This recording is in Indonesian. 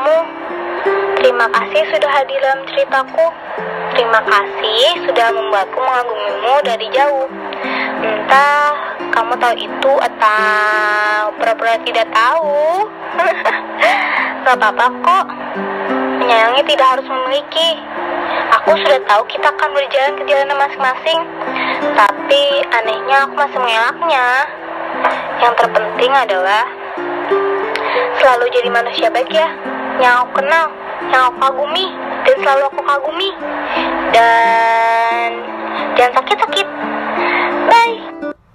kamu. Terima kasih sudah hadir dalam ceritaku. Terima kasih sudah membuatku mengagumimu dari jauh. Entah kamu tahu itu atau pura-pura tidak tahu. Gak apa-apa kok. Menyayangi tidak harus memiliki. Aku sudah tahu kita akan berjalan ke jalan masing-masing. Tapi anehnya aku masih mengelaknya. Yang terpenting adalah selalu jadi manusia baik ya. Yang aku kenal, yang aku kagumi, dan selalu aku kagumi. Dan.